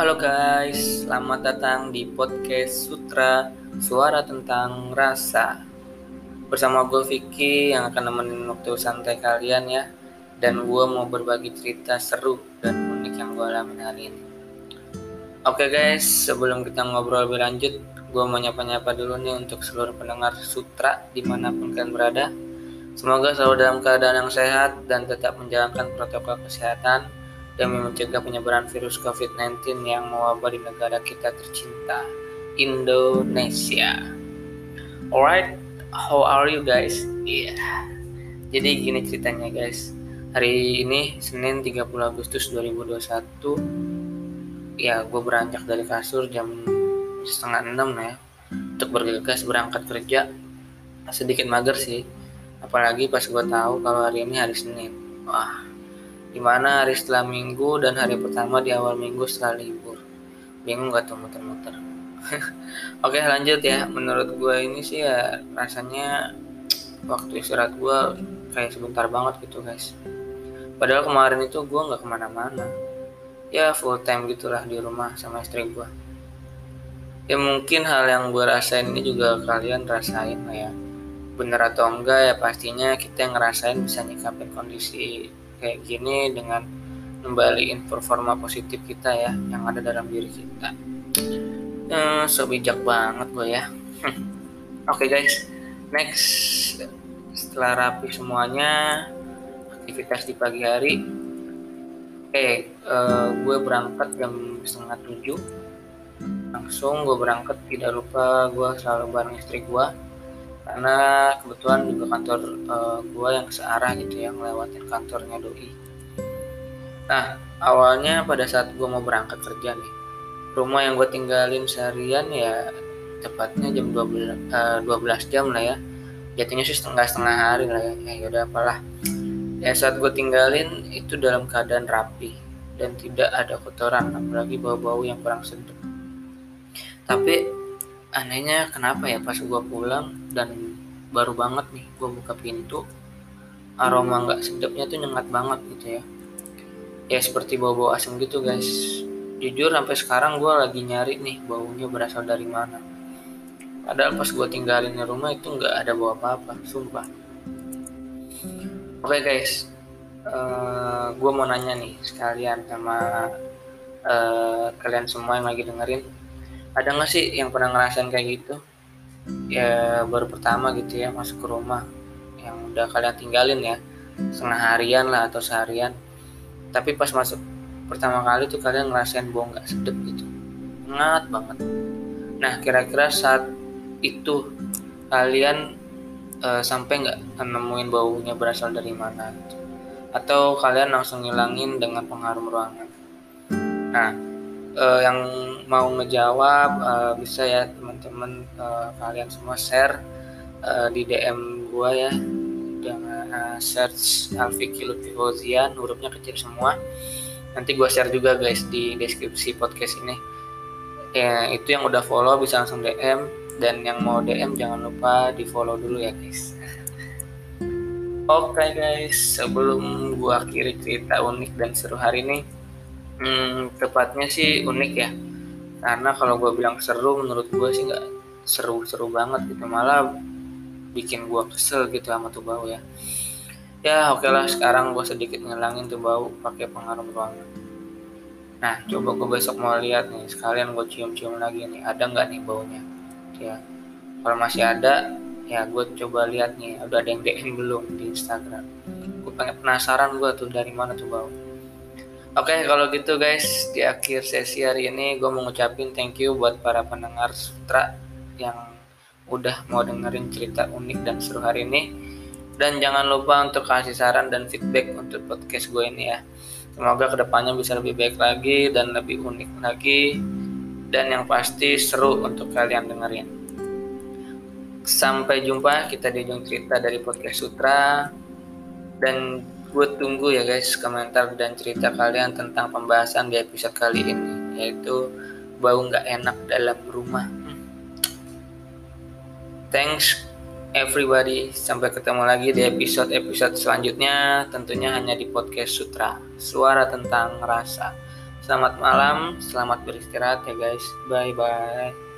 Halo guys, selamat datang di podcast Sutra Suara tentang Rasa. Bersama gue Vicky yang akan nemenin waktu santai kalian ya. Dan gue mau berbagi cerita seru dan unik yang gue alami hari ini. Oke guys, sebelum kita ngobrol lebih lanjut Gue mau nyapa-nyapa dulu nih untuk seluruh pendengar Sutra di mana pun kalian berada. Semoga selalu dalam keadaan yang sehat dan tetap menjalankan protokol kesehatan demi mencegah penyebaran virus COVID-19 yang mewabah di negara kita tercinta, Indonesia. Alright, how are you guys? Iya. Yeah. Jadi gini ceritanya guys. Hari ini Senin 30 Agustus 2021 ya gue beranjak dari kasur jam setengah enam ya untuk bergegas berangkat kerja sedikit mager sih apalagi pas gue tahu kalau hari ini hari Senin wah di mana hari setelah minggu dan hari pertama di awal minggu setelah libur. Bingung gak tuh muter-muter? Oke lanjut ya, menurut gue ini sih ya rasanya waktu istirahat gue kayak sebentar banget gitu guys. Padahal kemarin itu gue nggak ke mana-mana. Ya full time gitulah di rumah sama istri gue. Ya mungkin hal yang gue rasain ini juga kalian rasain lah ya. Bener atau enggak ya pastinya kita yang ngerasain bisa nyikapin kondisi kayak gini dengan kembaliin performa positif kita ya yang ada dalam diri kita. Eh, so bijak banget gue ya. Oke okay, guys. Next. Setelah rapi semuanya aktivitas di pagi hari. Oke eh, gue berangkat jam setengah tujuh. Langsung gue berangkat tidak lupa gue selalu bareng istri gue karena kebetulan juga kantor uh, eh, gue yang searah gitu yang lewatin kantornya doi. Nah awalnya pada saat gue mau berangkat kerja nih rumah yang gue tinggalin seharian ya tepatnya jam 12, uh, 12 jam lah ya. Jatuhnya sih setengah setengah hari lah ya. Ya udah apalah. Ya saat gue tinggalin itu dalam keadaan rapi dan tidak ada kotoran apalagi bau-bau yang kurang sedap tapi anehnya kenapa ya pas gue pulang dan baru banget nih gue buka pintu aroma nggak sedapnya tuh nyengat banget gitu ya. Ya seperti bau-bau asam gitu guys. Jujur sampai sekarang gue lagi nyari nih baunya berasal dari mana. Padahal pas gue tinggalin di rumah itu nggak ada bau apa-apa sumpah. Oke okay, guys. Uh, eh, gue mau nanya nih sekalian sama uh, kalian semua yang lagi dengerin ada nggak sih yang pernah ngerasain kayak gitu? Ya baru pertama gitu ya masuk ke rumah yang udah kalian tinggalin ya setengah harian lah atau seharian. Tapi pas masuk pertama kali tuh kalian ngerasain bau nggak sedep gitu. Ngat banget. Nah kira-kira saat itu kalian uh, sampai nggak nemuin baunya berasal dari mana gitu. atau kalian langsung ngilangin dengan pengharum ruangan? Nah uh, yang mau ngejawab uh, bisa ya teman-teman uh, kalian semua share uh, di DM gua ya. Dengan uh, search Alfiki Lutfi Fauzian hurufnya kecil semua. Nanti gua share juga guys di deskripsi podcast ini. Ya itu yang udah follow bisa langsung DM dan yang mau DM jangan lupa di follow dulu ya guys. Oke okay guys, sebelum gua akhiri cerita unik dan seru hari ini, hmm, tepatnya sih unik ya. Karena kalau gue bilang seru menurut gue sih nggak seru-seru banget gitu. Malah bikin gue kesel gitu sama tuh bau ya. Ya oke okay lah sekarang gue sedikit ngilangin tuh bau pakai pengharum ruangan nah coba gue besok mau lihat nih sekalian gue cium-cium lagi nih. Ada nggak nih baunya? Ya kalau masih ada ya gue coba lihat nih. Udah ada yang DM belum di Instagram. Gue pengen penasaran gue tuh dari mana tuh bau Oke, okay, kalau gitu guys, di akhir sesi hari ini gue mau ngucapin thank you buat para pendengar Sutra yang udah mau dengerin cerita unik dan seru hari ini. Dan jangan lupa untuk kasih saran dan feedback untuk podcast gue ini ya. Semoga ke depannya bisa lebih baik lagi dan lebih unik lagi. Dan yang pasti seru untuk kalian dengerin. Sampai jumpa kita di ujung cerita dari podcast Sutra. Dan gue tunggu ya guys komentar dan cerita kalian tentang pembahasan di episode kali ini yaitu bau nggak enak dalam rumah thanks everybody sampai ketemu lagi di episode-episode selanjutnya tentunya hanya di podcast Sutra suara tentang rasa Selamat malam, selamat beristirahat ya guys. Bye bye.